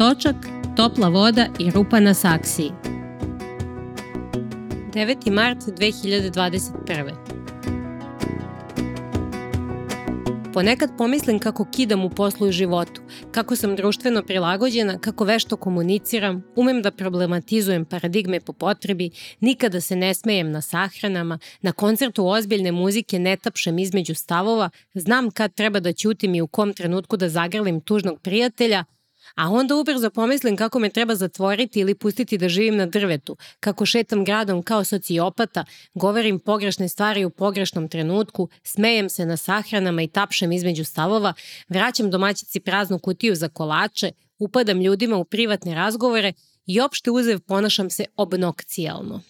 Točak, topla voda i rupa na saksiji. 9. mart 2021. Ponekad pomislim kako kidam u poslu i životu, kako sam društveno prilagođena, kako vešto komuniciram, umem da problematizujem paradigme po potrebi, nikada se ne smejem na sahranama, na koncertu ozbiljne muzike ne tapšem između stavova, znam kad treba da ćutim i u kom trenutku da zagrlim tužnog prijatelja, A onda ubrzo pomislim kako me treba zatvoriti ili pustiti da živim na drvetu, kako šetam gradom kao sociopata, govorim pogrešne stvari u pogrešnom trenutku, smejem se na sahranama i tapšem između stavova, vraćam domaćici praznu kutiju za kolače, upadam ljudima u privatne razgovore i opšte uzev ponašam se obnokcijalno.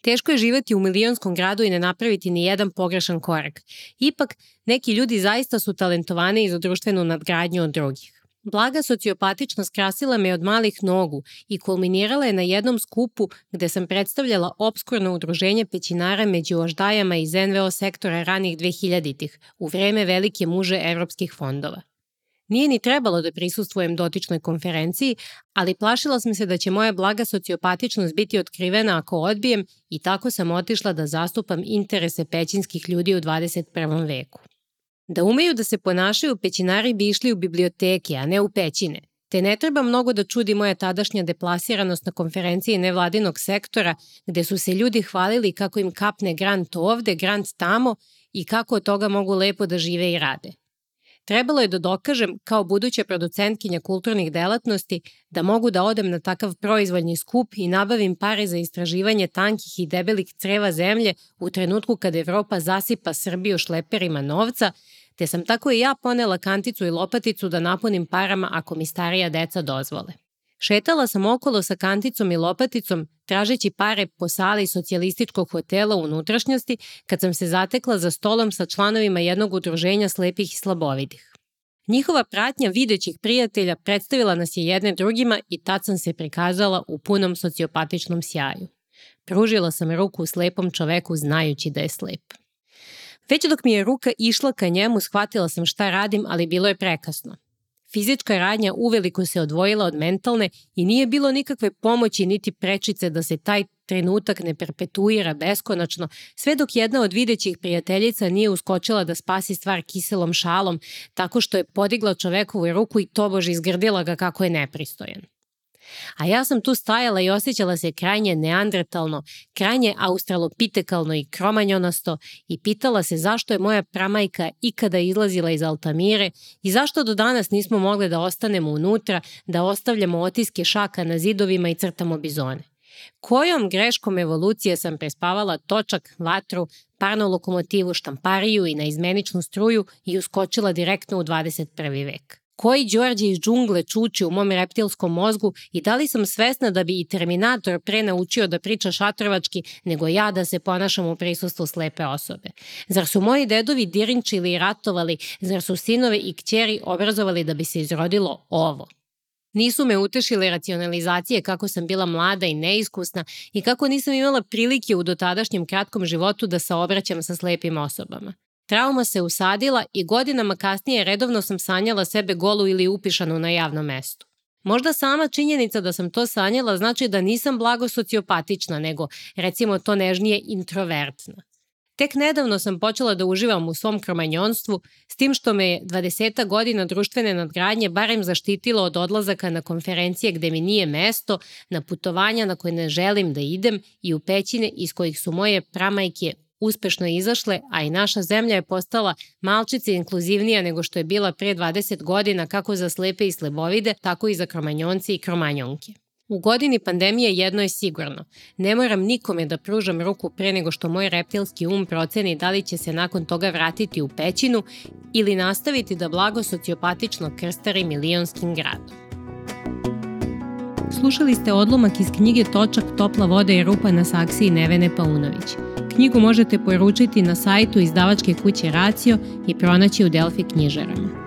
Teško je živeti u milionskom gradu i ne napraviti ni jedan pogrešan korak. Ipak, neki ljudi zaista su talentovani za društvenu nadgradnju od drugih. Blaga sociopatičnost krasila me od malih nogu i kulminirala je na jednom skupu gde sam predstavljala obskurno udruženje pećinara među oždajama iz NVO sektora ranih 2000-ih, u vreme velike muže evropskih fondova. Nije ni trebalo da prisustvujem dotičnoj konferenciji, ali plašila sam se da će moja blaga sociopatičnost biti otkrivena ako odbijem i tako sam otišla da zastupam interese pećinskih ljudi u 21. veku. Da umeju da se ponašaju pećinari bi išli u biblioteke, a ne u pećine. Te ne treba mnogo da čudi moja tadašnja deplasiranost na konferenciji nevladinog sektora, gde su se ljudi hvalili kako im kapne grant ovde, grant tamo i kako od toga mogu lepo da žive i rade. Trebalo je da dokažem, kao buduća producentkinja kulturnih delatnosti, da mogu da odem na takav proizvoljni skup i nabavim pare za istraživanje tankih i debelih creva zemlje u trenutku kada Evropa zasipa Srbiju šleperima novca, te sam tako i ja ponela kanticu i lopaticu da napunim parama ako mi starija deca dozvole. Šetala sam okolo sa kanticom i lopaticom, tražeći pare po sali socijalističkog hotela u unutrašnjosti, kad sam se zatekla za stolom sa članovima jednog udruženja slepih i slabovidih. Njihova pratnja videćih prijatelja predstavila nas je jedne drugima i tad sam se prikazala u punom sociopatičnom sjaju. Pružila sam ruku slepom čoveku znajući da je slep. Već dok mi je ruka išla ka njemu, shvatila sam šta radim, ali bilo je prekasno. Fizička radnja uveliko se odvojila od mentalne i nije bilo nikakve pomoći niti prečice da se taj trenutak ne perpetuira beskonačno, sve dok jedna od videćih prijateljica nije uskočila da spasi stvar kiselom šalom, tako što je podigla čovekovu ruku i tobož izgrdila ga kako je nepristojan. A ja sam tu stajala i osjećala se krajnje neandertalno, krajnje australopitekalno i kromanjonasto i pitala se zašto je moja pramajka ikada izlazila iz Altamire i zašto do danas nismo mogli da ostanemo unutra, da ostavljamo otiske šaka na zidovima i crtamo bizone. Kojom greškom evolucije sam prespavala točak, vatru, parnu lokomotivu, štampariju i na izmeničnu struju i uskočila direktno u 21. vek? Koji Đorđe iz džungle čuči u mom reptilskom mozgu i da li sam svesna da bi i Terminator pre naučio da priča šatrovački nego ja da se ponašam u prisustvu slepe osobe? Zar su moji dedovi dirinčili i ratovali, zar su sinove i kćeri obrazovali da bi se izrodilo ovo? Nisu me utešile racionalizacije kako sam bila mlada i neiskusna i kako nisam imala prilike u dotadašnjem kratkom životu da se obraćam sa slepim osobama. Trauma se usadila i godinama kasnije redovno sam sanjala sebe golu ili upišanu na javnom mestu. Možda sama činjenica da sam to sanjala znači da nisam blago sociopatična, nego recimo to nežnije introvertna. Tek nedavno sam počela da uživam u svom kromanjonstvu, s tim što me je 20 godina društvene nadgradnje barem zaštitilo od odlazaka na konferencije gde mi nije mesto, na putovanja na koje ne želim da idem i u pećine iz kojih su moje pramajke uspešno izašle, a i naša zemlja je postala malčice inkluzivnija nego što je bila pre 20 godina kako za slepe i slebovide, tako i za kromanjonci i kromanjonke. U godini pandemije jedno je sigurno. Ne moram nikome da pružam ruku pre nego što moj reptilski um proceni da li će se nakon toga vratiti u pećinu ili nastaviti da blago sociopatično krstari milionskim gradom. Slušali ste odlomak iz knjige Točak, topla voda i rupa na saksiji Nevene Paunović. Knjigu možete poručiti na sajtu izdavačke kuće Racio i pronaći u Delfi knjižarama.